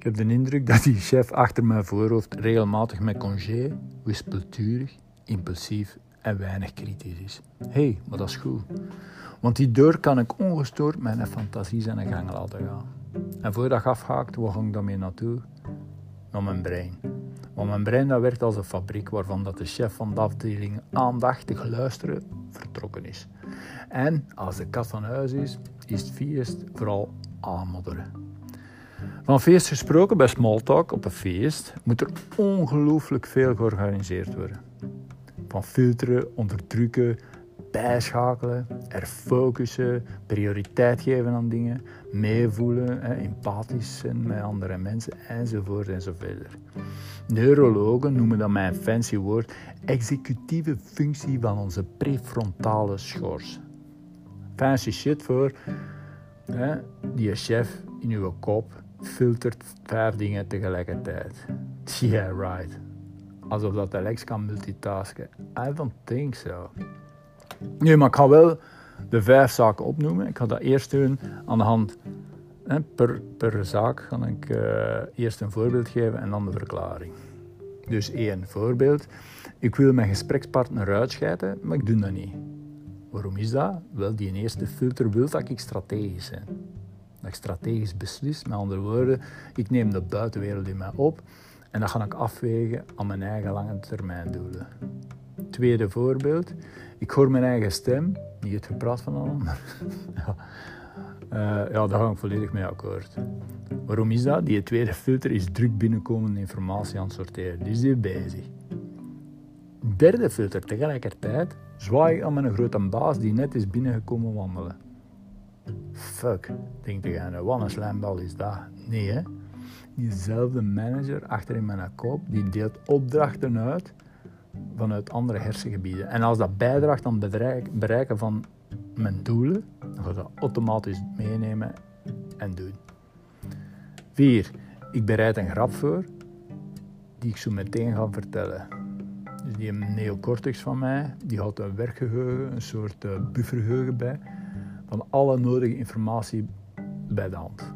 Ik heb de indruk dat die chef achter mijn voorhoofd regelmatig met congé, wispelturig, impulsief en weinig kritisch is. Hé, hey, maar dat is goed. Want die deur kan ik ongestoord mijn fantasie zijn gang laten gaan. En voordat ik afhaakt, waar ging ik dan mee naartoe? Naar mijn brein. Want mijn brein dat werkt als een fabriek waarvan dat de chef van de afdeling aandachtig luisteren vertrokken is. En als de kat van huis is, is het feest vooral aanmodderen. Van feest gesproken, bij Smalltalk op een feest moet er ongelooflijk veel georganiseerd worden. Van filteren, onderdrukken, bijschakelen, er focussen, prioriteit geven aan dingen, meevoelen, empathisch zijn met andere mensen enzovoort enzovoort. Neurologen noemen dat mijn fancy woord executieve functie van onze prefrontale schors. Fancy shit voor hè, die chef in uw kop filtert vijf dingen tegelijkertijd. Yeah, right. Alsof dat Alex kan multitasken. I don't think so. Nu, maar ik ga wel de vijf zaken opnoemen. Ik ga dat eerst doen aan de hand. Per, per zaak ga ik uh, eerst een voorbeeld geven en dan de verklaring. Dus één voorbeeld. Ik wil mijn gesprekspartner uitscheiden, maar ik doe dat niet. Waarom is dat? Wel, die eerste filter wil dat ik strategisch ben. Dat ik strategisch beslis. Met andere woorden, ik neem de buitenwereld in mij op en dat ga ik afwegen aan mijn eigen lange termijn doelen. Tweede voorbeeld. Ik hoor mijn eigen stem, niet het gepraat van een ander. ja. Uh, ja, daar ga ik volledig mee akkoord. Waarom is dat? Die tweede filter is druk binnenkomende informatie aan het sorteren. Die is hier bezig. Derde filter, tegelijkertijd zwaai ik aan mijn grote baas die net is binnengekomen wandelen. Fuck, denk je, wat een slambal is dat? Nee, hè? Diezelfde manager achter in mijn kop, die deelt opdrachten uit vanuit andere hersengebieden. En als dat bijdraagt aan het bereiken van mijn doelen, dan ga ik dat automatisch meenemen en doen. 4. Ik bereid een grap voor die ik zo meteen ga vertellen. Dus die neocortex van mij, die houdt een werkgeheugen, een soort uh, buffergeheugen bij, van alle nodige informatie bij de hand.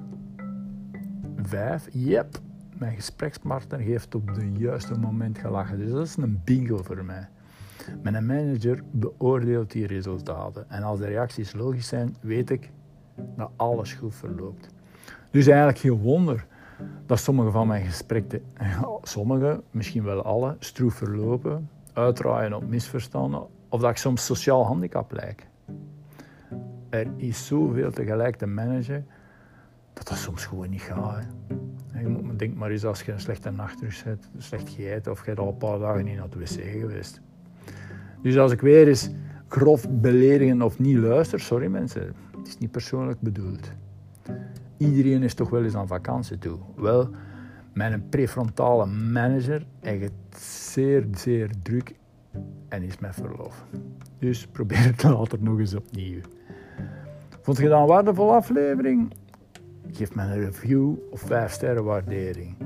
5. Yep, mijn gesprekspartner heeft op het juiste moment gelachen. Dus dat is een bingo voor mij. Mijn manager beoordeelt die resultaten. En als de reacties logisch zijn, weet ik dat alles goed verloopt. Dus eigenlijk geen wonder dat sommige van mijn gesprekken, sommige, misschien wel alle, stroef verlopen, uitdraaien op misverstanden of dat ik soms sociaal handicap lijk. Er is zoveel tegelijk te managen dat dat soms gewoon niet gaat. Je denk maar eens als je een slechte nachtrust hebt, slecht gegeten of je al een paar dagen niet naar de wc geweest. Dus als ik weer eens grof beledigen of niet luister, sorry mensen, het is niet persoonlijk bedoeld. Iedereen is toch wel eens aan vakantie toe. Wel, mijn prefrontale manager het zeer, zeer druk en is met verlof. Dus probeer het later nog eens opnieuw. Vond je dat een waardevolle aflevering? Geef me een review of 5 sterren waardering.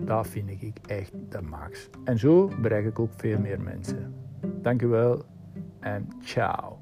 Dat vind ik echt de max. En zo bereik ik ook veel meer mensen. Dank u wel en ciao.